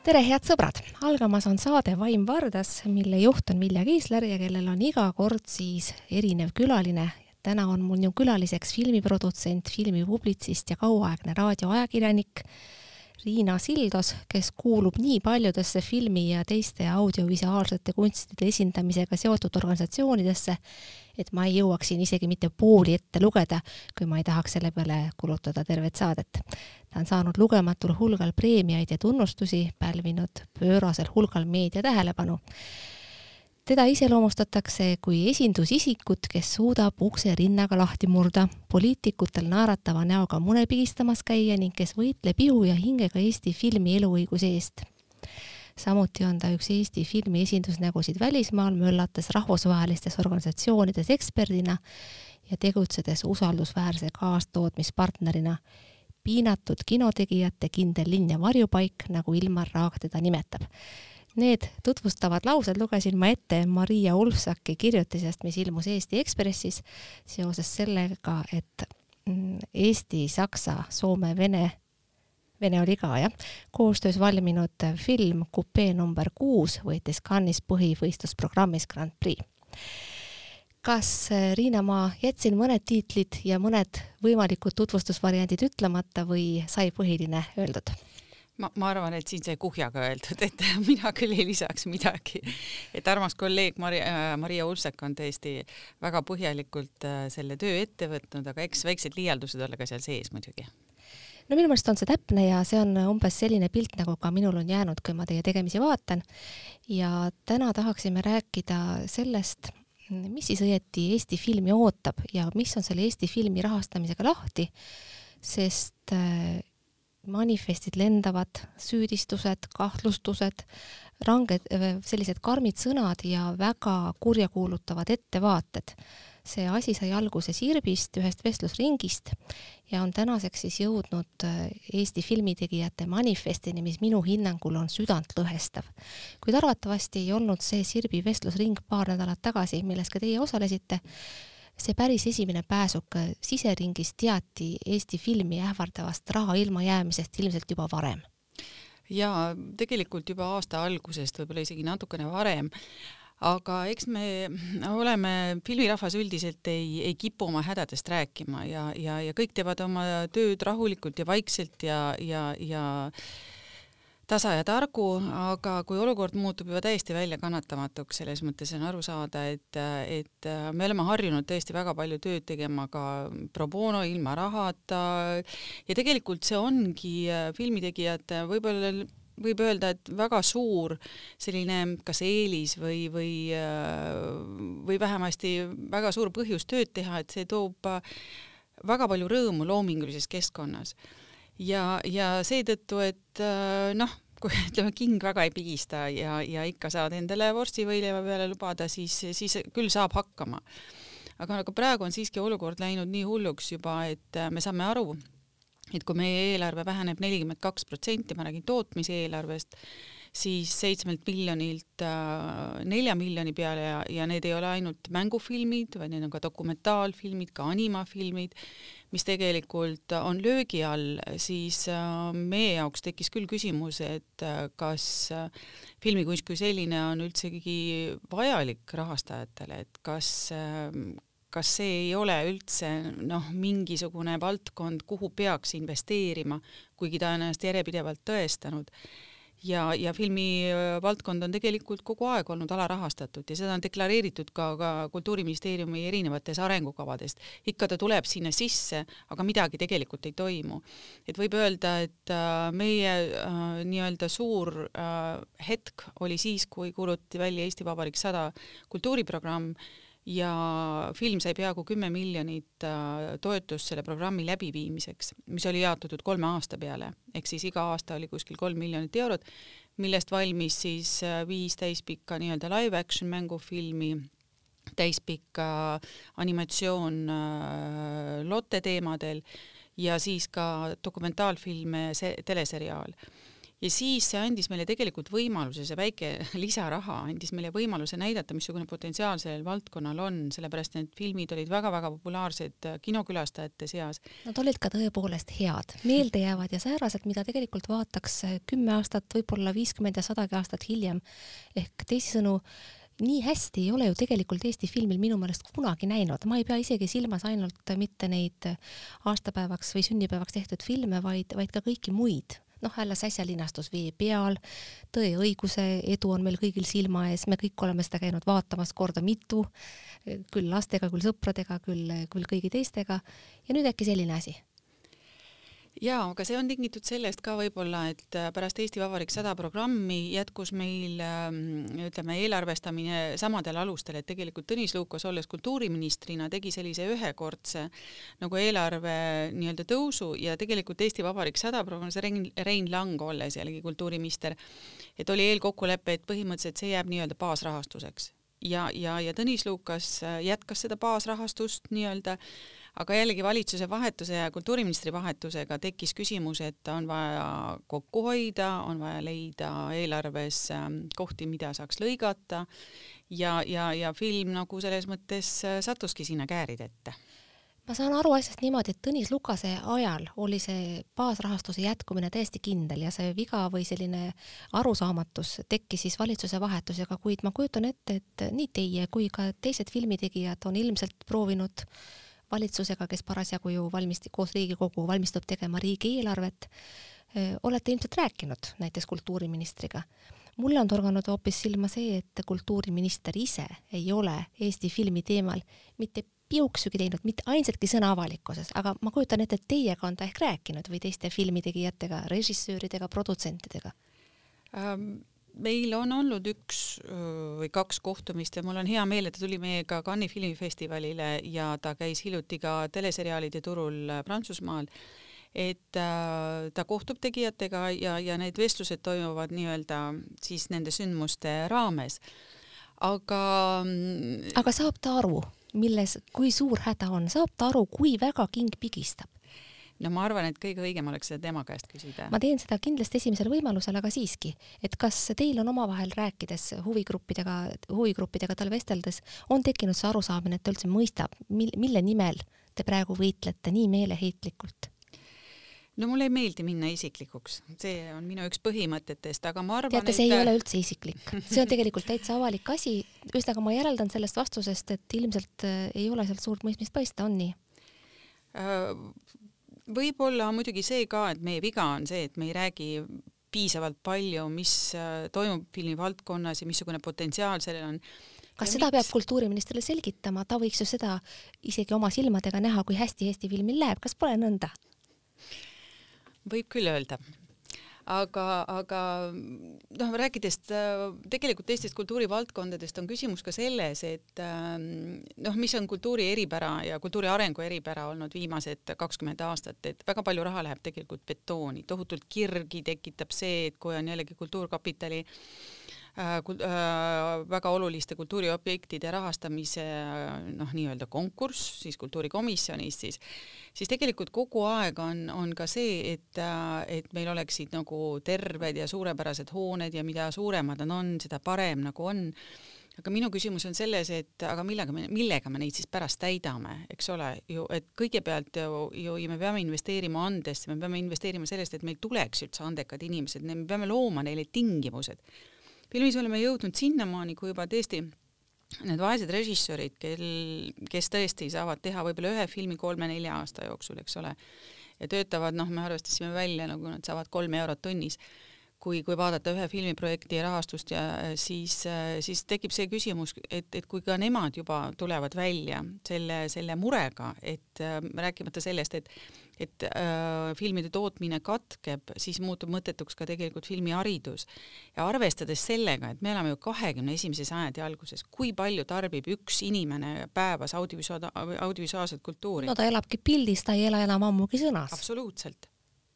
tere, head sõbrad! algamas on saade Vaim Vardas, mille juht on Vilja Kiisler ja kellel on iga kord siis erinev külaline. täna on mul ju külaliseks filmiprodutsent, filmipublitsist ja kauaaegne raadioajakirjanik Riina Sildos, kes kuulub nii paljudesse filmi ja teiste audiovisuaalsete kunstide esindamisega seotud organisatsioonidesse, et ma ei jõuaks siin isegi mitte pooli ette lugeda, kui ma ei tahaks selle peale kulutada tervet saadet. ta on saanud lugematul hulgal preemiaid ja tunnustusi, pälvinud pöörasel hulgal meedia tähelepanu teda iseloomustatakse kui esindusisikut, kes suudab ukse rinnaga lahti murda, poliitikutel naeratava näoga mune pigistamas käia ning kes võitleb ihu ja hingega Eesti filmi eluõiguse eest. Samuti on ta üks Eesti filmi esindusnägusid välismaal, möllates rahvusvahelistes organisatsioonides eksperdina ja tegutsedes usaldusväärse kaastootmispartnerina. Piinatud kinotegijate kindel linn ja varjupaik, nagu Ilmar Raag teda nimetab. Need tutvustavad laused lugesin ma ette Maria Ulfsaki kirjutisest, mis ilmus Eesti Ekspressis seoses sellega, et mm, Eesti, Saksa, Soome, Vene, Vene oli ka jah, koostöös valminud film Kupee number kuus võitis Cannes'is põhivõistlusprogrammis Grand Prix. kas Riina, ma jätsin mõned tiitlid ja mõned võimalikud tutvustusvariandid ütlemata või sai põhiline öeldud? ma, ma arvan, et siin sai kuhjaga öeldud, et mina küll ei lisaks midagi. et armas kolleeg Maria, äh, Maria Ulsek on tõesti väga põhjalikult äh, selle töö ette võtnud, aga eks väiksed liialdused olla ka seal sees muidugi no minu meelest on see täpne ja see on umbes selline pilt, nagu ka minul on jäänud, kui ma teie tegemisi vaatan. ja täna tahaksime rääkida sellest, mis siis õieti Eesti filmi ootab ja mis on selle Eesti filmi rahastamisega lahti, sest äh, manifestid lendavad, süüdistused, kahtlustused, ranged, sellised karmid sõnad ja väga kurjakuulutavad ettevaated. See asi sai alguse Sirbist, ühest vestlusringist ja on tänaseks siis jõudnud äh, Eesti filmitegijate manifestini, mis minu hinnangul on südantlõhestav. kuid arvatavasti ei olnud see Sirbi vestlusring paar nädalat tagasi, milles ka teie osalesite, see päris esimene pääsuk siseringis teati Eesti filmi ähvardavast raha ilmajäämisest ilmselt juba varem. ja tegelikult juba aasta algusest, võib-olla isegi natukene varem, aga eks me oleme, filmirahvas üldiselt ei, ei kipu oma hädadest rääkima ja, ja, ja kõik teevad oma tööd rahulikult ja vaikselt ja, ja, ja tasa ja targu, aga kui olukord muutub juba täiesti väljakannatamatuks, selles mõttes on aru saada, et, et me oleme harjunud tõesti väga palju tööd tegema ka pro bono, ilma rahata. Ja tegelikult see ongi filmitegijate võib-olla võib öelda, et väga suur selline kas eelis või, või, või vähemasti väga suur põhjus tööd teha, et see toob väga palju rõõmu loomingulises keskkonnas ja, ja seetõttu, et äh, noh, kui ütleme, king väga ei pigista ja, ja ikka saad endale vorstivõileiva peale lubada, siis, siis küll saab hakkama. aga nagu praegu on siiski olukord läinud nii hulluks juba, et äh, me saame aru, et kui meie eelarve väheneb nelikümmend kaks protsenti, ma räägin tootmiseelarvest, siis seitsmelt miljonilt äh, nelja miljoni peale ja, ja need ei ole ainult mängufilmid, vaid need on ka dokumentaalfilmid, ka animafilmid mis tegelikult on löögi all, siis äh, meie jaoks tekkis küll küsimus, et äh, kas filmikunst kui selline on üldsegi vajalik rahastajatele, et kas kas see ei ole üldse noh, mingisugune valdkond, kuhu peaks investeerima, kuigi ta on ennast järjepidevalt tõestanud ja, ja filmivaldkond on tegelikult kogu aeg olnud alarahastatud ja seda on deklareeritud ka, ka Kultuuriministeeriumi erinevates arengukavades. ikka ta tuleb sinna sisse, aga midagi tegelikult ei toimu. et võib öelda, et äh, meie äh, nii-öelda suur äh, hetk oli siis, kui kuulutati välja Eesti Vabariik sada kultuuriprogramm ja film sai peaaegu kümme miljonit äh, toetust selle programmi läbiviimiseks, mis oli jaotatud kolme aasta peale, ehk siis iga aasta oli kuskil kolm miljonit eurot, millest valmis siis äh, viis täispikka nii-öelda live action mängufilmi, animatsioon äh, Lotte teemadel ja siis ka dokumentaalfilme, teleseriaal ja siis see andis meile tegelikult võimaluse, see väike lisaraha andis meile võimaluse näidata, missugune potentsiaal sellel valdkonnal on, sellepärast need filmid olid väga-väga populaarsed kinokülastajate seas. Nad olid ka tõepoolest head, meeldejäävad ja säärased, mida tegelikult vaataks kümme aastat, võib-olla viiskümmend ja sadagi aastat hiljem. ehk teisisõnu, nii hästi ei ole ju tegelikult Eesti filmil minu meelest kunagi näinud, ma ei pea isegi silmas ainult mitte neid aastapäevaks või sünnipäevaks tehtud filme, vaid, vaid ka kõiki muid noh, alles äsja linastus Vee peal, Tõe ja õiguse edu on meil kõigil silma ees, me kõik oleme seda käinud vaatamas korda mitu, küll lastega, küll sõpradega, küll, küll kõigi teistega. Ja nüüd äkki selline asi jaa, aga see on tingitud sellest ka võib-olla, et äh, pärast Eesti Vabariik sada programmi jätkus meil ähm, ütleme, eelarvestamine samadel alustel, et tegelikult Tõnis Lukas, olles kultuuriministrina, tegi sellise ühekordse nagu eelarve nii-öelda tõusu ja tegelikult Eesti Vabariik sada programmis Rein, Rein Lang, olles jällegi kultuuriminister, et oli eelkokkulepe, et põhimõtteliselt see jääb nii-öelda baasrahastuseks. Ja, ja, ja Tõnis Lukas äh, jätkas seda baasrahastust nii-öelda aga jällegi valitsuse vahetuse ja kultuuriministri vahetusega tekkis küsimus, et on vaja kokku hoida, on vaja leida eelarves ähm, kohti, mida saaks lõigata. Ja, ja, ja film nagu selles mõttes äh, sattuski sinna kääride ette. Ma saan aru asjast niimoodi, et Tõnis Lukase ajal oli see baasrahastuse jätkumine täiesti kindel ja see viga või selline arusaamatus tekkis siis valitsuse vahetusega, kuid ma kujutan ette, et nii teie kui ka teised filmitegijad on ilmselt proovinud äh, valitsusega, kes parasjagu ju valmist-, koos Riigikogu valmistub tegema riigieelarvet, olete ilmselt rääkinud näiteks kultuuriministriga. mulle on torganud hoopis silma see, et kultuuriminister ise ei ole Eesti filmi teemal mitte piuksugi teinud, mitte ainsatki sõna avalikkuses, aga ma kujutan ette, et teiega on ta ehk rääkinud või teiste filmitegijatega, režissööridega, produtsentidega ähm,? Meil on olnud üks või kaks kohtumist ja mul on hea meel, et ta tuli meiega Cannes'i filmifestivalile ja ta käis hiljuti ka teleseriaalide turul äh, Prantsusmaal. et äh, ta kohtub tegijatega ja, ja need vestlused toimuvad nii-öelda siis nende sündmuste raames. aga. Mm, aga saab ta aru, milles, kui suur häda on, saab ta aru, kui väga king pigistab? No ma arvan, et kõige õigem oleks seda tema käest küsida. ma teen seda kindlasti esimesel võimalusel, aga siiski, et kas teil on omavahel rääkides huvigruppidega, huvigruppidega tal vesteldes, on tekkinud see arusaamine, et ta üldse mõistab, mil-, mille nimel te praegu võitlete nii meeleheitlikult? no mulle ei meeldi minna isiklikuks, see on minu üks põhimõtetest, aga ma arvan, teate, see et... ei ole üldse isiklik, see on tegelikult täitsa avalik asi, ühesõnaga ma järeldan sellest vastusest, et ilmselt äh, ei ole sealt suurt mõistmist paista, on nii? Võib-olla muidugi see ka, et meie viga on see, et me ei räägi piisavalt palju, mis äh, toimub filmivaldkonnas ja missugune potentsiaal sellel on. kas ja seda miks? peab kultuuriministrile selgitama, ta võiks ju seda isegi oma silmadega näha, kui hästi Eesti filmil läheb, kas pole nõnda? võib küll öelda aga, aga noh, rääkides äh, tegelikult teistest kultuurivaldkondadest, on küsimus ka selles, et ähm, noh, mis on kultuuri eripära ja kultuuri arengu eripära olnud viimased kakskümmend aastat, et väga palju raha läheb tegelikult betooni, tohutult kirgi tekitab see, et kui on jällegi Kultuurkapitali väga oluliste kultuuriobjektide rahastamise noh, nii-öelda konkurss siis kultuurikomisjonis, siis siis tegelikult kogu aeg on, on ka see, et, äh, et meil oleksid nagu terved ja suurepärased hooned ja mida suuremad nad on, seda parem nagu on. Aga minu küsimus on selles, et aga millega me, millega me neid siis pärast täidame, eks ole? Ju, et kõigepealt ju, ju, ju me peame investeerima andesse, me peame investeerima sellest, et meil tuleks üldse andekad inimesed, me peame looma neile tingimused filmis oleme jõudnud sinnamaani, kui juba tõesti need vaesed režissöörid, kel, kes tõesti saavad teha võib-olla ühe filmi kolme-nelja aasta jooksul, eks ole, ja töötavad, noh, me arvestasime välja, nagu nad saavad kolm eurot tunnis, kui, kui vaadata ühe filmiprojekti rahastust ja siis, siis tekib see küsimus, et, et kui ka nemad juba tulevad välja selle, selle murega, et rääkimata sellest, et et äh, filmide tootmine katkeb, siis muutub mõttetuks ka tegelikult filmiharidus. ja arvestades sellega, et me elame ju kahekümne esimese sajandi alguses, kui palju tarbib üks inimene päevas audiovisuaal, audiovisuaalset kultuuri? no ta elabki pildis, ta ei ela enam ammugi sõnas. absoluutselt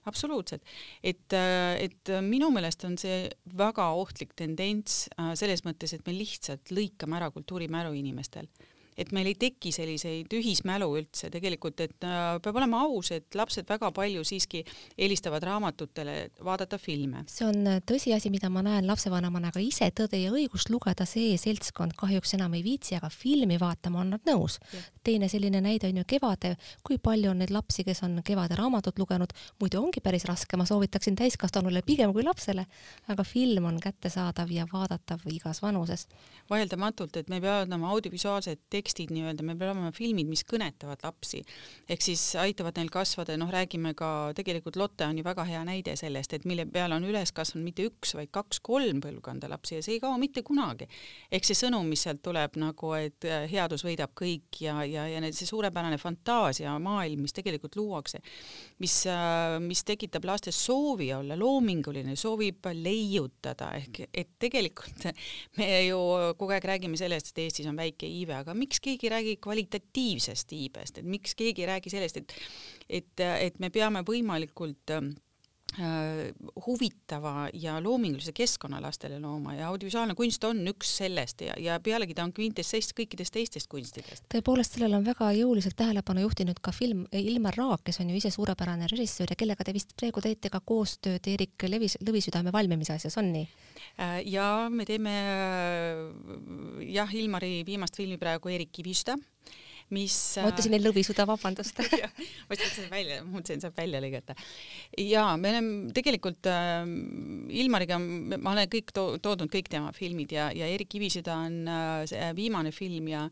absoluutselt, et, et minu meelest on see väga ohtlik tendents äh, selles mõttes, et me lihtsalt lõikame ära kultuurimälu inimestel et meil ei teki selliseid ühismälu üldse tegelikult, et äh, peab olema aus, et lapsed väga palju siiski eelistavad raamatutele vaadata filme. see on äh, tõsiasi, mida ma näen lapsevanemana ka ise, Tõde ja õigust lugeda see seltskond kahjuks enam ei viitsi, aga filmi vaatama on nad nõus. teine selline näide on ju Kevade, kui palju on neid lapsi, kes on Kevade raamatut lugenud, muidu ongi päris raske, ma soovitaksin täiskasvanule pigem kui lapsele, aga film on kättesaadav ja vaadatav igas vanuses. vaieldamatult, et me peame olema audiovisuaalsed tekstid nii-öelda, meil peavad olema filmid, mis kõnetavad lapsi, ehk siis aitavad neil kasvada, noh, räägime ka, tegelikult Lotte on ju väga hea näide sellest, et mille peale on üles kasvanud mitte üks, vaid kaks-kolm põlvkonda lapsi ja see ei kao mitte kunagi. ehk see sõnum, mis sealt tuleb nagu, et äh, headus võidab kõik ja, ja, ja see suurepärane fantaasia maailm, mis tegelikult luuakse, mis, äh, mis tekitab lastes soovi olla loominguline, soovib leiutada, ehk et tegelikult me ju kogu aeg räägime sellest, et Eestis on väike iive, aga miks keegi ei räägi kvalitatiivsest iibest, et miks keegi ei räägi sellest, et et, et me peame võimalikult äh, huvitava ja loomingulise keskkonna lastele looma ja audiovisuaalne kunst on üks sellest ja, ja pealegi ta on kvintessents kõikidest teistest kunstidest. tõepoolest, sellele on väga jõuliselt tähelepanu juhtinud ka film Ilmar Raag, kes on ju ise suurepärane režissöör ja kellega te vist praegu teete ka koostööd Eerik Levis, Lõvisüdame valmimise asjas, on nii? Äh, ja me teeme äh, jah, Ilmari viimast filmi praegu Eerik Kivisüda mis ma ütlesin neil lõvisuda, vabandust ma ütlesin välja, mõtlesin, saab välja lõigata. ja me oleme tegelikult äh, Ilmariga, ma olen kõik to toodud kõik tema filmid ja, ja Erik Kivisüda on äh, see viimane film ja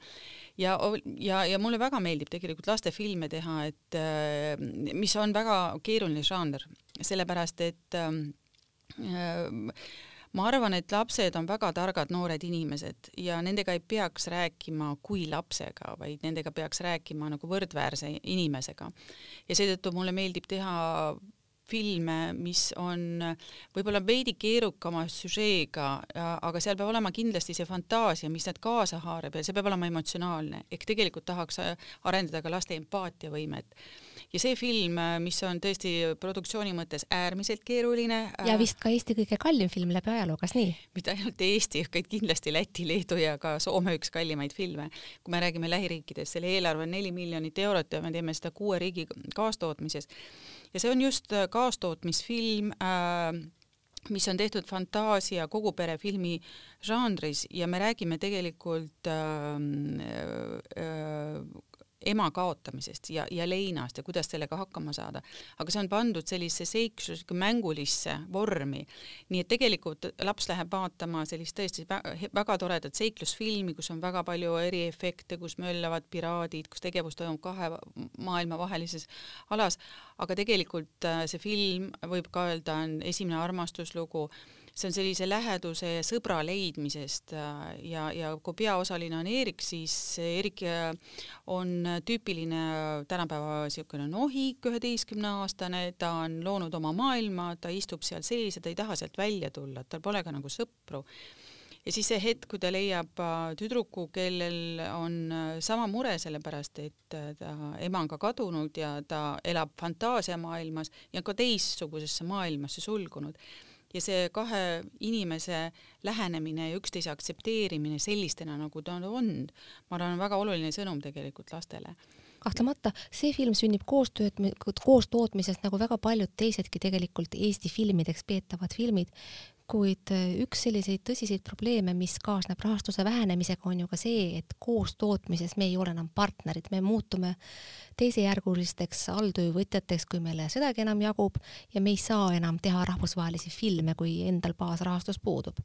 ja, ja, ja mulle väga meeldib tegelikult lastefilme teha, et äh, mis on väga keeruline žanr, sellepärast et äh, ma arvan, et lapsed on väga targad noored inimesed ja nendega ei peaks rääkima kui lapsega, vaid nendega peaks rääkima nagu võrdväärse inimesega. ja seetõttu mulle meeldib teha filme, mis on võib-olla veidi keerukama süžeega, aga seal peab olema kindlasti see fantaasia, mis nad kaasa haarab ja see peab olema emotsionaalne, ehk tegelikult tahaks arendada ka laste empaatiavõimet ja see film, mis on tõesti produktsiooni mõttes äärmiselt keeruline. ja vist ka Eesti kõige kallim film läbi ajaloo, kas nii? mitte ainult Eesti, vaid kindlasti Läti, Leedu ja ka Soome üks kallimaid filme. kui me räägime lähiriikidest, selle eelarve on neli miljonit eurot ja me teeme seda kuue riigi kaastootmises. Ja see on just kaastootmisfilm äh, mis on tehtud fantaasia kogu pere filmi žanris. Ja me räägime tegelikult äh, äh, ema kaotamisest ja, ja leinast ja kuidas sellega hakkama saada. aga see on pandud sellisesse seikluslikku mängulisse vormi. nii et tegelikult laps läheb vaatama sellist tõesti väga toredat seiklusfilmi, kus on väga palju eriefekte, kus möllavad piraadid, kus tegevus toimub kahe maailma vahelises alas, aga tegelikult äh, see film, võib ka öelda, on esimene armastuslugu see on sellise läheduse ja sõbra leidmisest äh, ja, ja kui peaosaline on Eerik, siis Eerik äh, on tüüpiline tänapäeva niisugune nohik, üheteistkümneaastane, ta on loonud oma maailma, ta istub seal sees ja ta ei taha sealt välja tulla, tal pole ka nagu sõpru. Ja siis see hetk, kui ta leiab äh, tüdruku, kellel on sama mure, sellepärast et ta ema on ka kadunud ja ta elab fantaasiamaailmas ja ka teistsugusesse maailmasse sulgunud ja see kahe inimese lähenemine ja üksteise aktsepteerimine sellistena, nagu ta on, ma arvan, on väga oluline sõnum tegelikult lastele. Kahtlemata, see film sünnib koostööd, koostootmisest nagu väga paljud teisedki tegelikult Eesti filmideks peetavad filmid, kuid äh, üks selliseid tõsiseid probleeme, mis kaasneb rahastuse vähenemisega, on ju ka see, et koostootmises me ei ole enam partnerid, me muutume teisejärgulisteks alltöövõtjateks, kui meile sedagi enam jagub ja me ei saa enam teha rahvusvahelisi filme, kui endal baasrahastus puudub.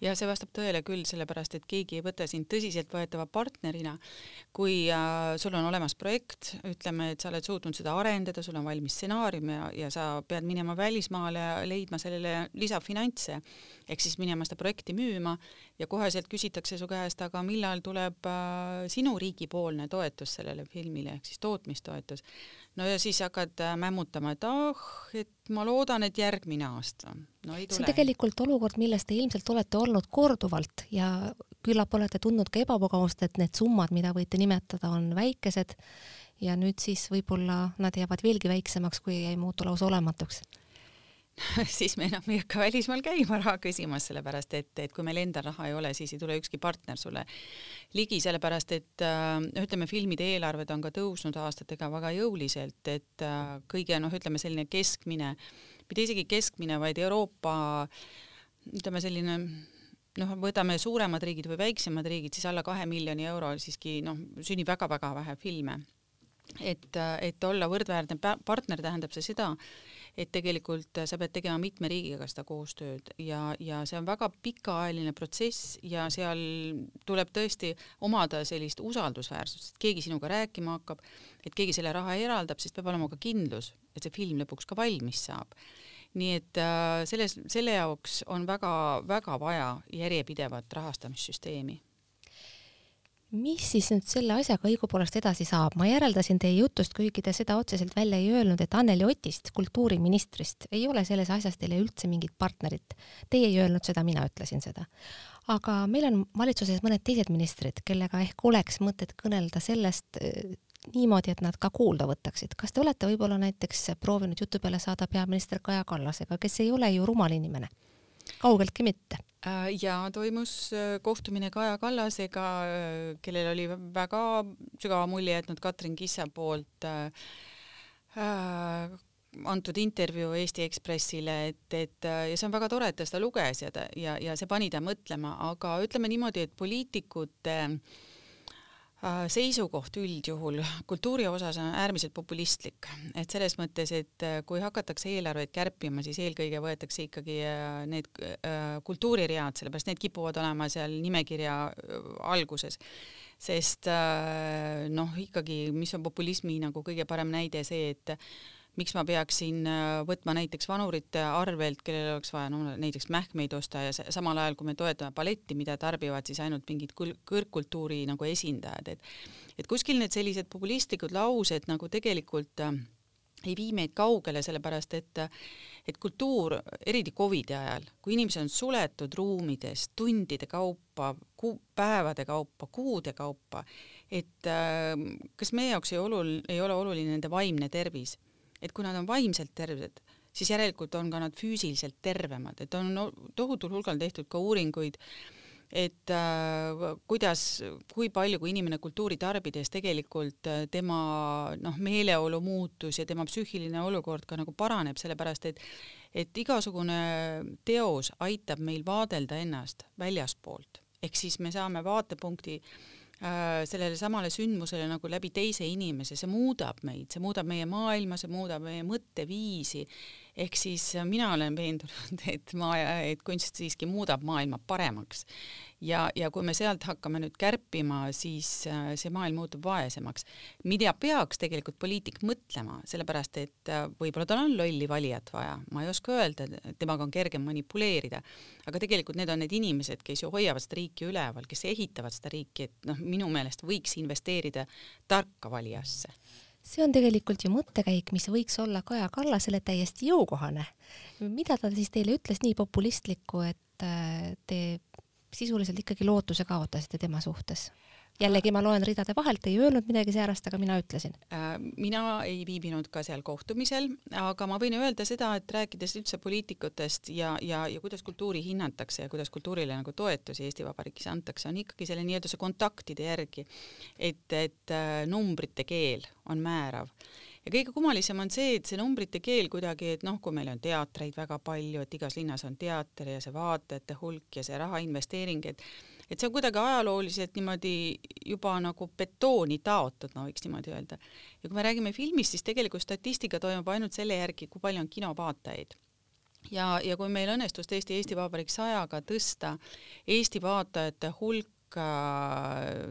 ja see vastab tõele küll, sellepärast et keegi ei võta sind tõsiseltvõetava partnerina, kui äh, sul on olemas projekt, ütleme, et sa oled suutnud seda arendada, sul on valmis stsenaarium ja, ja sa pead minema välismaale ja leidma sellele lisafinantse ehk siis minema seda projekti müüma ja koheselt küsitakse su käest, aga millal tuleb äh, sinu riigipoolne toetus sellele filmile ehk siis tootmistoetus. no ja siis hakkad äh, mämmutama, et ah oh,, et ma loodan, et järgmine aasta. no ei tule. see on tegelikult olukord, milles te ilmselt olete olnud korduvalt ja küllap olete tundnud ka ebamugavust, et need summad, mida võite nimetada, on väikesed ja nüüd siis võib-olla nad jäävad veelgi väiksemaks, kui ei muutu lausa olematuks siis me enam ei hakka välismaal käima raha küsimas, sellepärast et, et kui meil endal raha ei ole, siis ei tule ükski partner sulle ligi, sellepärast et äh, ütleme, filmide eelarved on ka tõusnud aastatega väga jõuliselt, et äh, kõige noh, ütleme selline keskmine, mitte isegi keskmine, vaid Euroopa ütleme selline noh, võtame suuremad riigid või väiksemad riigid, siis alla kahe miljoni euro siiski noh, sünnib väga-väga vähe filme. et, et olla võrdväärne partner tähendab see seda, et tegelikult sa pead tegema mitme riigiga seda koostööd ja, ja see on väga pikaajaline protsess ja seal tuleb tõesti omada sellist usaldusväärsust, et keegi sinuga rääkima hakkab, et keegi selle raha eraldab, siis peab olema ka kindlus, et see film lõpuks ka valmis saab. Nii et äh, selles, selle jaoks on väga-väga vaja järjepidevat rahastamissüsteemi mis siis nüüd selle asjaga õigupoolest edasi saab? ma järeldasin teie jutust, kuigi te seda otseselt välja ei öelnud, et Anneli Otist, kultuuriministrist, ei ole selles asjas teile üldse mingit partnerit. Teie ei öelnud seda, mina ütlesin seda. aga meil on valitsuses mõned teised ministrid, kellega ehk oleks mõtet kõnelda sellest, niimoodi, et nad ka kuulda võtaksid. kas te olete võib-olla näiteks proovinud jutu peale saada peaminister Kaja Kallasega, kes ei ole ju rumal inimene? kaugeltki mitte. Äh, ja toimus äh, kohtumine Kaja Kallasega, äh, kellel oli väga sügava mulje jätnud Katrin Kissa poolt äh, antud intervjuu Eesti Ekspressile, et, et ja see on väga tore, et ta seda luges ja ja, ja see pani ta mõtlema, aga ütleme niimoodi, et poliitikute Äh, seisukoht üldjuhul kultuuri osas on äärmiselt populistlik, et selles mõttes, et äh, kui hakatakse eelarveid kärpima, siis eelkõige võetakse ikkagi äh, need kultuuriread, sellepärast need kipuvad olema seal nimekirja alguses. sest noh, ikkagi, mis on populismi nagu kõige parem näide see, et miks ma peaksin äh, võtma näiteks vanurite arvelt, kellel oleks vaja no näiteks mähkmeid osta ja samal ajal, kui me toetame balletti, mida tarbivad siis ainult mingid kõrgkultuuri nagu esindajad, et et kuskil need sellised populistlikud laused nagu tegelikult äh, ei vii meid kaugele, sellepärast et et kultuur, eriti Covidi ajal, kui inimesed on suletud ruumides tundide kaupa, kuu, päevade kaupa, kuude kaupa, et äh, kas meie jaoks ei olul-, ei ole oluline nende vaimne tervis et kui nad on vaimselt terved, siis järelikult on ka nad füüsiliselt tervemad, et on tohutul hulgal tehtud ka uuringuid, et äh, kuidas, kui palju, kui inimene kultuuri tarbides tegelikult äh, tema noh, meeleolu muutus ja tema psüühiline olukord ka nagu paraneb, sellepärast et et igasugune teos aitab meil vaadelda ennast väljaspoolt, ehk siis me saame vaatepunkti Äh, sellele samale sündmusele nagu läbi teise inimese, see muudab meid, see muudab meie maailma, see muudab meie mõtteviisi. Ehk siis mina olen veendunud, et maa, et kunst siiski muudab maailma paremaks. Ja, ja kui me sealt hakkame nüüd kärpima, siis äh, see maailm muutub vaesemaks. mida peaks tegelikult poliitik mõtlema, sellepärast et äh, võib-olla tal on lolli valijat vaja, ma ei oska öelda, temaga on kergem manipuleerida, aga tegelikult need on need inimesed, kes ju hoiavad seda riiki üleval, kes ehitavad seda riiki, et noh, minu meelest võiks investeerida tarka valijasse see on tegelikult ju mõttekäik, mis võiks olla Kaja Kallasele täiesti jõukohane. mida ta siis teile ütles nii populistlikku, et äh, te sisuliselt ikkagi lootuse kaotasite tema suhtes? Jällegi ma loen ridade vahelt, ei öelnud midagi säärast, aga mina ütlesin. Äh, mina ei viibinud ka seal kohtumisel, aga ma võin öelda seda, et rääkides üldse poliitikutest ja, ja, ja kuidas kultuuri hinnatakse ja kuidas kultuurile nagu toetusi Eesti Vabariigis antakse, on ikkagi selle nii-öelda see kontaktide järgi, et, et äh, numbrite keel on määrav ja kõige kummalisem on see, et see numbrite keel kuidagi, et noh, kui meil on teatreid väga palju, et igas linnas on teater ja see vaatajate hulk ja see raha investeering, et et see on kuidagi ajalooliselt niimoodi juba nagu betooni taotud, no võiks niimoodi öelda. ja kui me räägime filmist, siis tegelikult statistika toimub ainult selle järgi, kui palju on kinovaatajaid ja, ja kui meil õnnestus tõesti Eesti Vabariik sajaga tõsta Eesti vaatajate hulk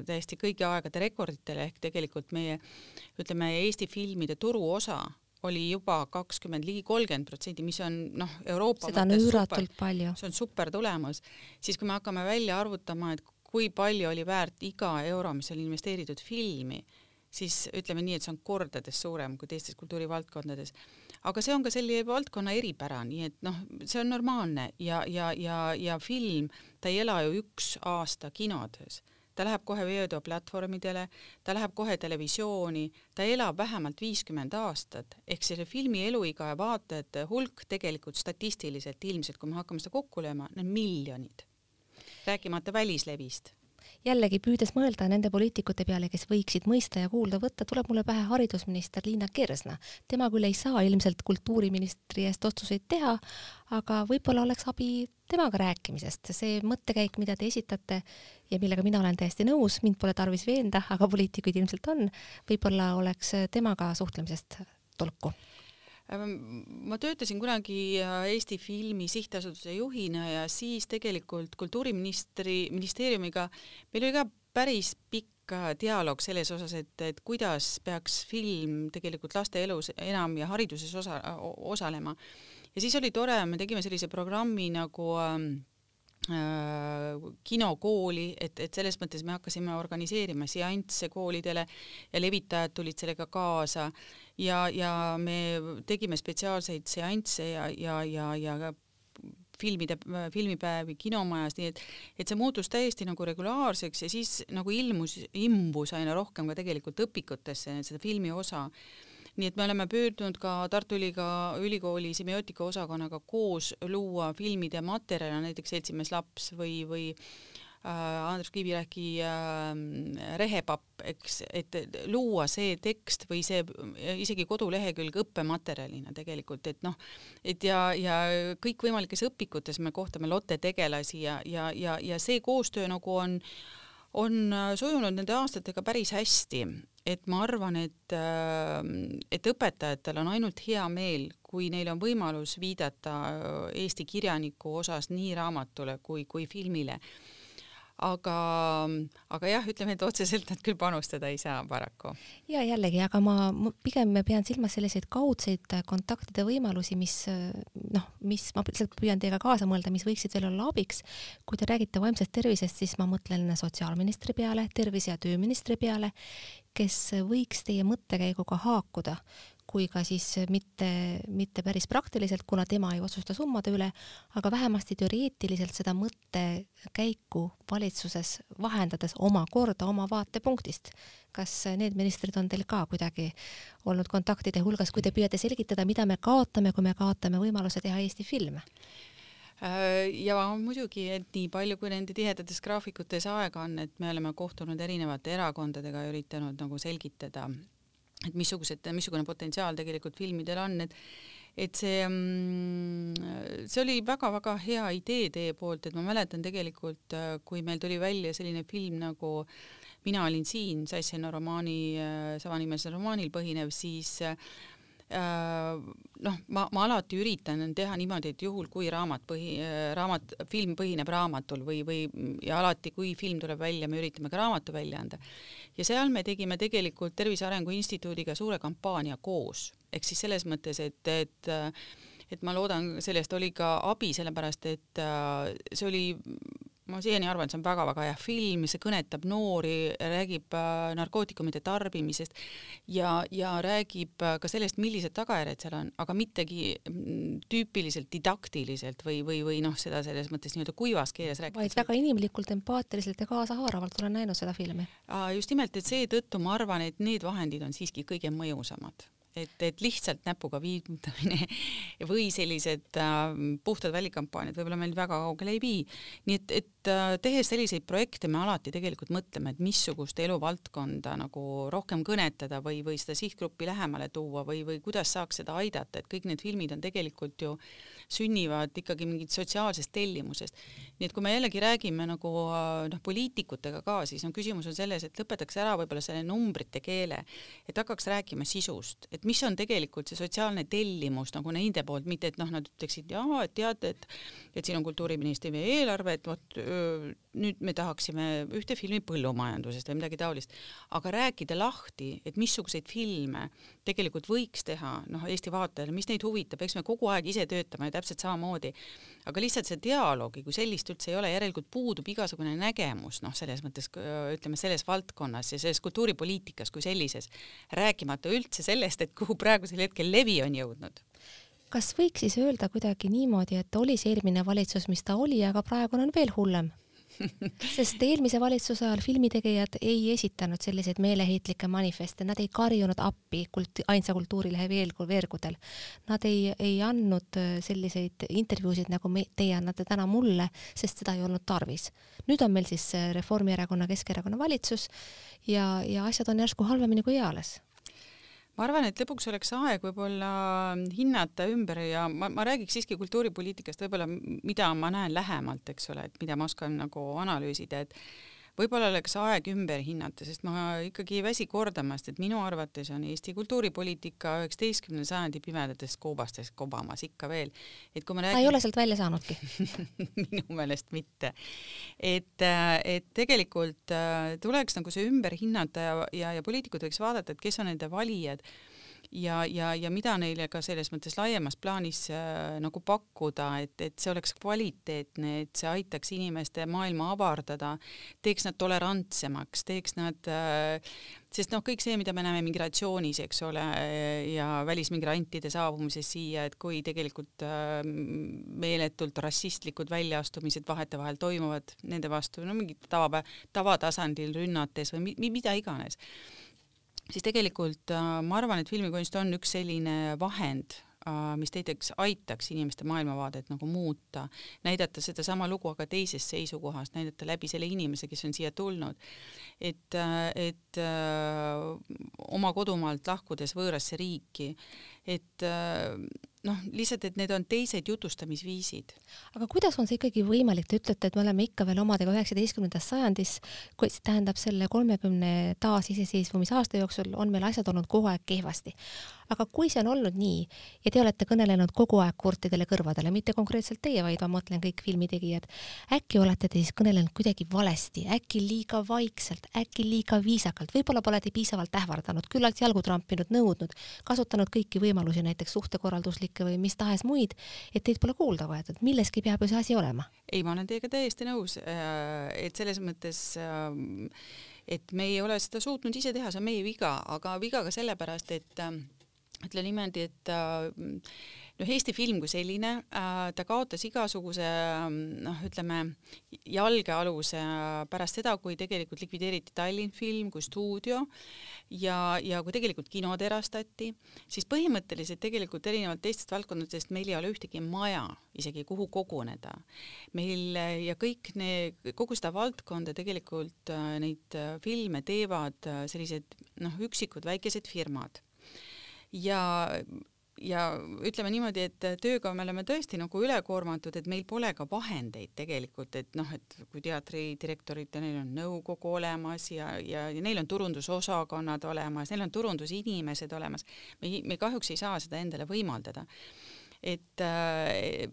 täiesti kõigi aegade rekorditele ehk tegelikult meie ütleme, Eesti filmide turuosa oli juba kakskümmend, ligi kolmkümmend protsenti, mis on noh, Euroopa seda on üüratult palju. see on super tulemus, siis kui me hakkame välja arvutama, et kui palju oli väärt iga euro, mis oli investeeritud filmi, siis ütleme nii, et see on kordades suurem kui teistes kultuurivaldkondades. Aga see on ka selle valdkonna eripära, nii et noh, see on normaalne. Ja, ja, ja, ja film, ta ei ela ju üks aasta kinodes, ta läheb kohe veebioplatvormidele, ta läheb kohe televisiooni, ta elab vähemalt viiskümmend aastat, ehk selle filmi eluiga ja vaatajate hulk tegelikult statistiliselt ilmselt, kui me hakkame seda kokku lööma, need miljonid, rääkimata välislevist jällegi püüdes mõelda nende poliitikute peale, kes võiksid mõista ja kuulda võtta, tuleb mulle pähe haridusminister Liina Kersna. tema küll ei saa ilmselt kultuuriministri eest otsuseid teha, aga võib-olla oleks abi temaga rääkimisest. see mõttekäik, mida te esitate ja millega mina olen täiesti nõus, mind pole tarvis veenda, aga poliitikuid ilmselt on, võib-olla oleks temaga suhtlemisest tolku ma töötasin kunagi äh, Eesti Filmi Sihtasutuse juhina ja siis tegelikult kultuuriministri, ministeeriumiga meil oli ka päris pikk äh, dialoog selles osas, et, et kuidas peaks film tegelikult laste elus enam ja hariduses osa, osalema. ja siis oli tore, me tegime sellise programmi nagu äh, kinokooli, et, et selles mõttes me hakkasime organiseerima seansse koolidele ja levitajad tulid sellega kaasa ja, ja me tegime spetsiaalseid seansse ja, ja, ja, ja filmide, filmipäevi kinomajas, nii et, et see muutus täiesti nagu regulaarseks ja siis nagu ilmus, imbus aina rohkem ka tegelikult õpikutesse seda filmi osa. nii et me oleme püüdnud ka Tartu Ülikooli, ülikooli semiootika osakonnaga koos luua filmide materjale, näiteks Seltsimees laps või, või Andrus Kivirähki äh, rehepapp, eks, et luua see tekst või see isegi kodulehekülg õppematerjalina tegelikult, et noh, et ja, ja kõikvõimalikes õpikutes me kohtame Lotte tegelasi ja, ja, ja, ja see koostöö nagu on, on sujunud nende aastatega päris hästi, et ma arvan, et, äh, et õpetajatel on ainult hea meel, kui neil on võimalus viidata Eesti kirjaniku osas nii raamatule kui, kui filmile aga, aga jah, ütleme, et otseselt nad küll panustada ei saa paraku. ja jällegi, aga ma pigem pean silmas selliseid kaudseid kontaktide võimalusi, mis noh, mis ma lihtsalt püüan teiega kaasa mõelda, mis võiksid veel olla abiks. kui te räägite vaimsest tervisest, siis ma mõtlen sotsiaalministri peale, tervise- ja tööministri peale, kes võiks teie mõttekäiguga haakuda kui ka siis mitte, mitte päris praktiliselt, kuna tema ei otsusta summade üle, aga vähemasti teoreetiliselt seda mõttekäiku valitsuses vahendades omakorda oma vaatepunktist. kas need ministrid on teil ka kuidagi olnud kontaktide hulgas, kui te püüate selgitada, mida me kaotame, kui me kaotame võimaluse teha Eesti filme? Äh, ja muidugi, et nii palju, kui nende tihedates graafikutes aega on, et me oleme kohtunud erinevate erakondadega ja üritanud nagu selgitada et missugused, missugune potentsiaal tegelikult filmidel on, et et see, mm, see oli väga-väga hea idee teie poolt, et ma mäletan tegelikult, kui meil tuli välja selline film nagu Mina olin siin, Sassena romaani, samanimelisel romaanil põhinev, siis Äh, noh, ma, ma alati üritan teha niimoodi, et juhul, kui raamat põhi, äh, raamat, film põhineb raamatul või, või ja alati, kui film tuleb välja, me üritame ka raamatu välja anda. ja seal me tegime tegelikult Tervise Arengu Instituudiga suure kampaania koos, ehk siis selles mõttes, et, et et ma loodan, sellest oli ka abi, sellepärast et äh, see oli ma siiani arvan, et see on väga-väga hea film, see kõnetab noori, räägib äh, narkootikumide tarbimisest ja, ja räägib äh, ka sellest, millised tagajärjed seal on, aga mittegi mm, tüüpiliselt didaktiliselt või, või, või noh, seda selles mõttes nii-öelda kuivas keeles rääkida. vaid väga inimlikult, empaatiliselt ja kaasahaaravalt olen näinud seda filmi. just nimelt, et seetõttu ma arvan, et need vahendid on siiski kõige mõjusamad et, et lihtsalt näpuga viibutamine või sellised äh, puhtad välikampaaniad võib-olla meil väga kaugele ei vii. nii et, et äh, tehes selliseid projekte me alati tegelikult mõtleme, et missugust eluvaldkonda nagu rohkem kõnetada või, või seda sihtgruppi lähemale tuua või, või kuidas saaks seda aidata, et kõik need filmid on tegelikult ju sünnivad ikkagi mingit sotsiaalsest tellimusest. nii et kui me jällegi räägime nagu äh, noh, poliitikutega ka, siis no küsimus on selles, et lõpetaks ära võib-olla selle numbrite keele, et hakkaks rääkima sisust, et mis on tegelikult see sotsiaalne tellimus nagu nende poolt, mitte et noh, nad ütleksid jaa, et teate, et et siin on Kultuuriministeeriumi eelarve, et vot nüüd me tahaksime ühte filmi põllumajandusest või midagi taolist, aga rääkida lahti, et missuguseid filme tegelikult võiks teha noh, Eesti vaatajale, mis neid huvitab, eks me kogu aeg ise töötame täpselt samamoodi, aga lihtsalt see dialoogi kui sellist üldse ei ole, järelikult puudub igasugune nägemus noh, selles mõttes ütleme selles valdkonnas ja selles kultuuripoliitikas kui sellises, rääkimata üldse sellest, et kuhu praegusel hetkel levi on jõudnud kas võiks siis öelda kuidagi niimoodi, et oli see eelmine valitsus, mis ta oli, aga praegune on veel hullem? sest eelmise valitsuse ajal filmitegijad ei esitanud selliseid meeleheitlikke manifeste, nad ei karjunud appi kult-, ainsa kultuurilehe veergu-, veergudel. Nad ei, ei andnud äh, selliseid intervjuusid, nagu me, teie annate täna mulle, sest seda ei olnud tarvis. nüüd on meil siis äh, Reformierakonna, Keskerakonna valitsus ja, ja asjad on järsku halvemini kui eales ma arvan, et lõpuks oleks aeg võib-olla hinnata ümber ja ma, ma räägiks siiski kultuuripoliitikast võib-olla, mida ma näen lähemalt, eks ole, et mida ma oskan nagu analüüsida, et võib-olla oleks aeg ümber hinnata, sest ma ikkagi ei väsi kordamast, et minu arvates on Eesti kultuuripoliitika üheksateistkümnenda sajandi pimedates koobastes kobamas ikka veel. et kui ma räägin. ei ole sealt välja saanudki minu meelest mitte. et, et tegelikult äh, tuleks nagu see ümber hinnata ja, ja, ja poliitikud võiks vaadata, et kes on nende valijad ja, ja, ja mida neile ka selles mõttes laiemas plaanis äh, nagu pakkuda, et, et see oleks kvaliteetne, et see aitaks inimeste maailma avardada, teeks nad tolerantsemaks, teeks nad äh, sest noh, kõik see, mida me näeme migratsioonis, eks ole, ja välismigrantide saabumises siia, et kui tegelikult äh, meeletult rassistlikud väljaastumised vahetevahel toimuvad nende vastu, no mingit tava, tavatasandil rünnates või mi, mida iganes siis tegelikult äh, ma arvan, et filmikunst on üks selline vahend, äh, mis näiteks aitaks inimeste maailmavaadet nagu muuta, näidata sedasama lugu aga teisest seisukohast, näidata läbi selle inimese, kes on siia tulnud. et, äh, et oma kodumaalt lahkudes võõrasse riiki, et öö, noh, lihtsalt, et need on teised jutustamisviisid. aga kuidas on see ikkagi võimalik, te ütlete, et me oleme ikka veel omadega üheksateistkümnendas sajandis, see tähendab selle kolmekümne taasiseseisvumisaasta jooksul on meil asjad olnud kogu aeg kehvasti. Aga kui see on olnud nii ja te olete kõnelenud kogu aeg kurtidele kõrvadele, mitte konkreetselt teie, vaid ma mõtlen kõik filmitegijad, äkki olete te siis kõnelenud kuidagi valesti, äkki liiga vaikselt, äkki liiga viisakalt, võib-olla pole te piisavalt ähvardanud, küllalt jalgu trampinud, nõudnud, kasutanud kõiki võimalusi, näiteks suhtekorralduslikke või mis tahes muid, et teid pole kuulda võetud, milleski peab ju see asi olema. ei, ma olen teiega täiesti nõus, äh, et selles mõttes ähm, et me ei ole seda suutnud ise teha, see on meie viga, aga viga ka sellepärast, et ähm, ütle niimoodi, et äh, noh, Eesti film kui selline, äh, ta kaotas igasuguse noh, ütleme jalgealuse pärast seda, kui tegelikult likvideeriti Tallinn Film kui stuudio ja, ja kui tegelikult kinod erastati, siis põhimõtteliselt tegelikult erinevalt teistest valdkondadest meil ei ole ühtegi maja isegi, kuhu koguneda. meil ja kõik need, kogu seda valdkonda tegelikult äh, neid filme teevad sellised noh, üksikud väikesed firmad ja ja ütleme niimoodi, et tööga me oleme tõesti nagu ülekoormatud, et meil pole ka vahendeid tegelikult, et noh, et kui teatridirektoritel, neil on nõukogu olemas ja, ja, ja neil on turundusosakonnad olemas, neil on turundusinimesed olemas. me, me kahjuks ei saa seda endale võimaldada. et äh,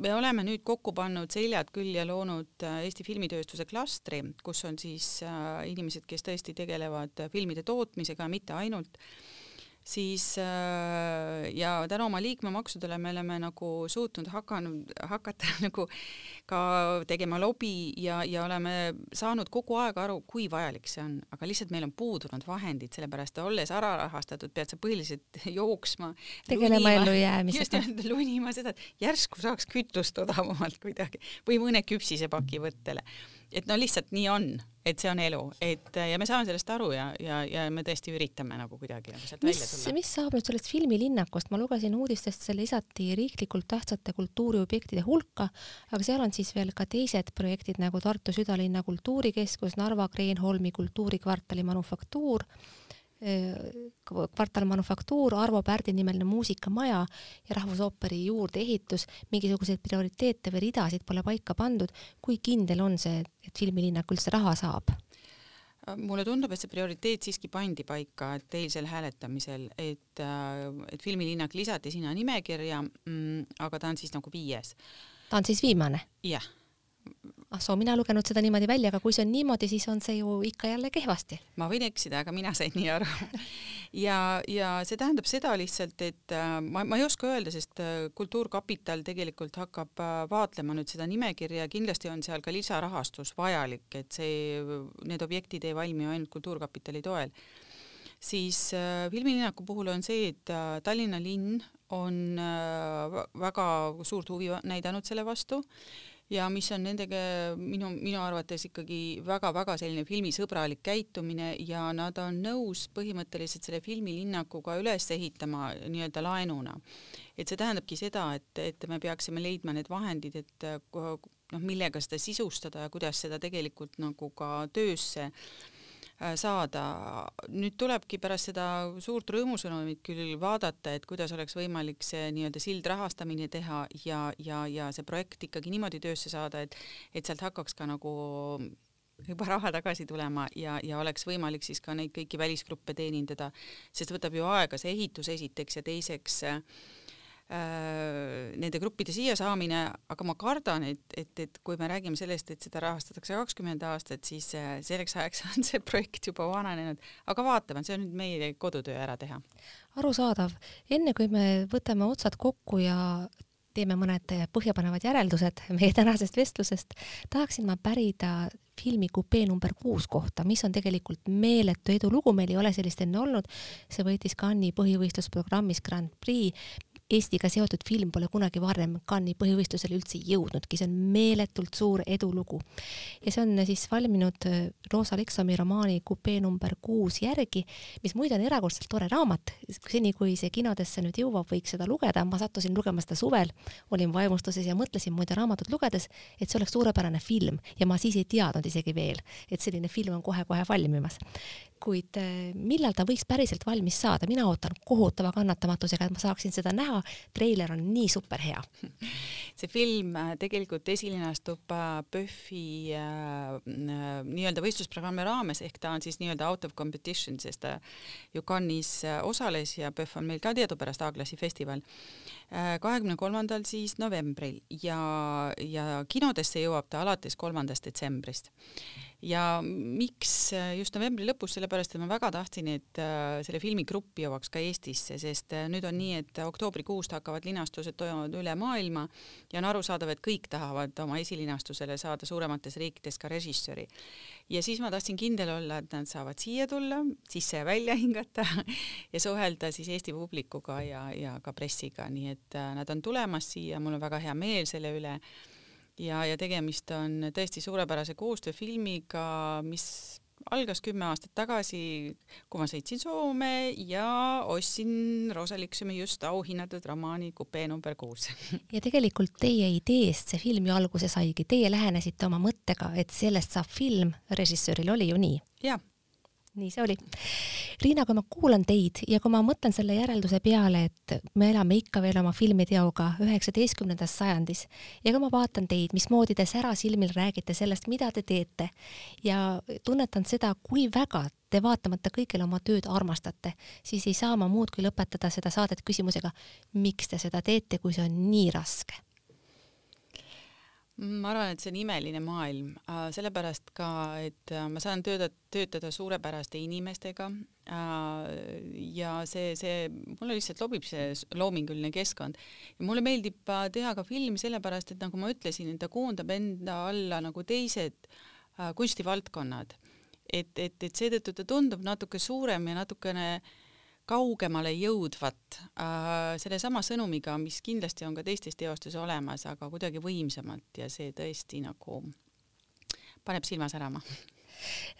me oleme nüüd kokku pannud seljad küll ja loonud äh, Eesti filmitööstuse klastri, kus on siis äh, inimesed, kes tõesti tegelevad filmide tootmisega, mitte ainult siis äh, ja tänu oma liikmemaksudele me oleme nagu suutnud hakanud, hakata nagu ka tegema lobi ja, ja oleme saanud kogu aeg aru, kui vajalik see on, aga lihtsalt meil on puudunud vahendid, sellepärast olles alarahastatud, pead sa põhiliselt jooksma. tegelema ellujäämisega. just, lunima seda, et järsku saaks kütust odavamalt kuidagi või mõne küpsisepaki võttele et no lihtsalt nii on, et see on elu, et ja me saame sellest aru ja, ja, ja me tõesti üritame nagu kuidagi nagu sealt välja tulla. mis saab nüüd sellest filmilinnakust, ma lugesin uudistest, see lisati riiklikult tähtsate kultuuriobjektide hulka, aga seal on siis veel ka teised projektid nagu Tartu südalinna kultuurikeskus, Narva Kreenholmi kultuurikvartali Manufaktuur kvartal Manufaktuur, Arvo Pärdi nimeline muusikamaja ja Rahvusooperi juurdeehitus, mingisuguseid prioriteete või ridasid pole paika pandud. kui kindel on see, et filmilinnak üldse raha saab? mulle tundub, et see prioriteet siiski pandi paika, et eilsel hääletamisel, et, et filmilinnak lisati sinna nimekirja, mm, aga ta on siis nagu viies. ta on siis viimane? jah ah soo, mina lugenud seda niimoodi välja, aga kui see on niimoodi, siis on see ju ikka jälle kehvasti. ma võin eksida, aga mina sain nii aru. Ja, ja see tähendab seda lihtsalt, et äh, ma, ma ei oska öelda, sest äh, Kultuurkapital tegelikult hakkab äh, vaatlema nüüd seda nimekirja, kindlasti on seal ka lisarahastus vajalik, et see, need objektid ei valmi ainult Kultuurkapitali toel. Siis äh, filmilinnaku puhul on see, et äh, Tallinna linn on äh, väga suurt huvi näidanud selle vastu ja mis on nendega minu, minu arvates ikkagi väga-väga selline filmisõbralik käitumine ja nad on nõus põhimõtteliselt selle filmilinnakuga üles ehitama nii-öelda laenuna. et see tähendabki seda, et, et me peaksime leidma need vahendid, et noh, millega seda sisustada ja kuidas seda tegelikult nagu ka töösse saada. nüüd tulebki pärast seda suurt rõõmusõnumit küll vaadata, et kuidas oleks võimalik see nii-öelda sildrahastamine teha ja, ja, ja see projekt ikkagi niimoodi töösse saada, et, et sealt hakkaks ka nagu juba raha tagasi tulema ja, ja oleks võimalik siis ka neid kõiki välisgruppe teenindada, sest võtab ju aega see ehitus esiteks ja teiseks äh, Äh, nende gruppide siia saamine, aga ma kardan, et, et, et kui me räägime sellest, et seda rahastatakse kakskümmend aastat, siis äh, selleks ajaks on see projekt juba vananenud, aga vaatame, see on nüüd meie kodutöö ära teha. arusaadav, enne kui me võtame otsad kokku ja teeme mõned põhjapanevad järeldused meie tänasest vestlusest, tahaksin ma pärida filmi Kupee number kuus kohta, mis on tegelikult meeletu edulugu, meil ei ole sellist enne olnud. see võitis Cannes'i põhivõistlusprogrammis Grand Prix, Eestiga seotud film pole kunagi varem Cannes'i põhivõistlusele üldse jõudnudki, see on meeletult suur edulugu. ja see on siis valminud äh, Roosa Leksomi romaani Kupee number kuus järgi, mis muide on erakordselt tore raamat, seni kui see kinodesse nüüd jõuab, võiks seda lugeda, ma sattusin lugema seda suvel, olin vaimustuses ja mõtlesin muide raamatut lugedes, et see oleks suurepärane film. Ja ma siis ei teadnud isegi veel, et selline film on kohe-kohe valmimas kuid äh, millal ta võiks päriselt valmis saada, mina ootan kohutava kannatamatusega, et ma saaksin seda näha. treiler on nii super hea. see film äh, tegelikult esilinastub PÖFFi äh, äh, nii-öelda võistlusprogrammi raames ehk ta on siis nii-öelda out of competition, sest ta ju Cannes'is osales ja PÖFF on meil ka teadupärast A-klassi festival kahekümne kolmandal siis novembril ja, ja kinodesse jõuab ta alates kolmandast detsembrist ja miks äh, just novembri lõpus, sellepärast et ma väga tahtsin, et äh, selle filmi grupp jõuaks ka Eestisse, sest äh, nüüd on nii, et oktoobrikuust hakkavad linastused toimuvad üle maailma ja on arusaadav, et kõik tahavad oma esilinastusele saada suuremates riikides ka režissööri. ja siis ma tahtsin kindel olla, et nad saavad siia tulla, sisse ja välja hingata ja suhelda siis Eesti publikuga ja, ja ka pressiga, nii et nad on tulemas siia, mul on väga hea meel selle üle ja, ja tegemist on tõesti suurepärase koostööfilmiga, mis algas kümme aastat tagasi, kui ma sõitsin Soome ja ostsin Rosaliksumi just auhinnatud romaani Kupee number kuus. ja tegelikult teie ideest see film ju alguse saigi, teie lähenesite oma mõttega, et sellest saab film, režissööril oli ju nii? jah nii see oli. Riina, kui ma kuulan teid ja kui ma mõtlen selle järelduse peale, et me elame ikka veel oma filmiteoga üheksateistkümnendas sajandis ja kui ma vaatan teid, mismoodi te särasilmil räägite sellest, mida te teete ja tunnetan seda, kui väga te vaatamata kõigele oma tööd armastate, siis ei saa ma muud kui lõpetada seda saadet küsimusega, miks te seda teete, kui see on nii raske ma arvan, et see on imeline maailm, äh, sellepärast ka, et äh, ma saan töötada, töötada suurepäraste inimestega äh, ja see, see, mulle lihtsalt sobib see loominguline keskkond ja mulle meeldib teha ka filmi sellepärast, et nagu ma ütlesin, et ta koondab enda alla nagu teised kunstivaldkonnad. et, et, et seetõttu ta tundub natuke suurem ja natukene äh, kaugemale jõudvat äh, sellesama sõnumiga, mis kindlasti on ka teistes teostes olemas, aga kuidagi võimsamalt ja see tõesti nagu paneb silma särama.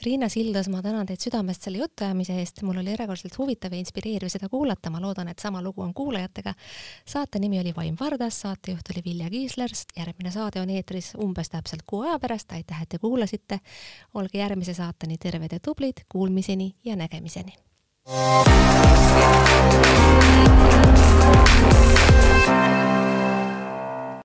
Riina Sildas, ma tänan teid südamest selle jutuajamise eest, mul oli erakordselt huvitav ja inspireeriv seda kuulata, ma loodan, et sama lugu on kuulajatega. saate nimi oli Vaim Vardas, saatejuht oli Vilja Kiisler, järgmine saade on eetris umbes täpselt kuu aja pärast, aitäh, et te kuulasite. olge järgmise saateni terved ja tublid, kuulmiseni ja nägemiseni Thank you.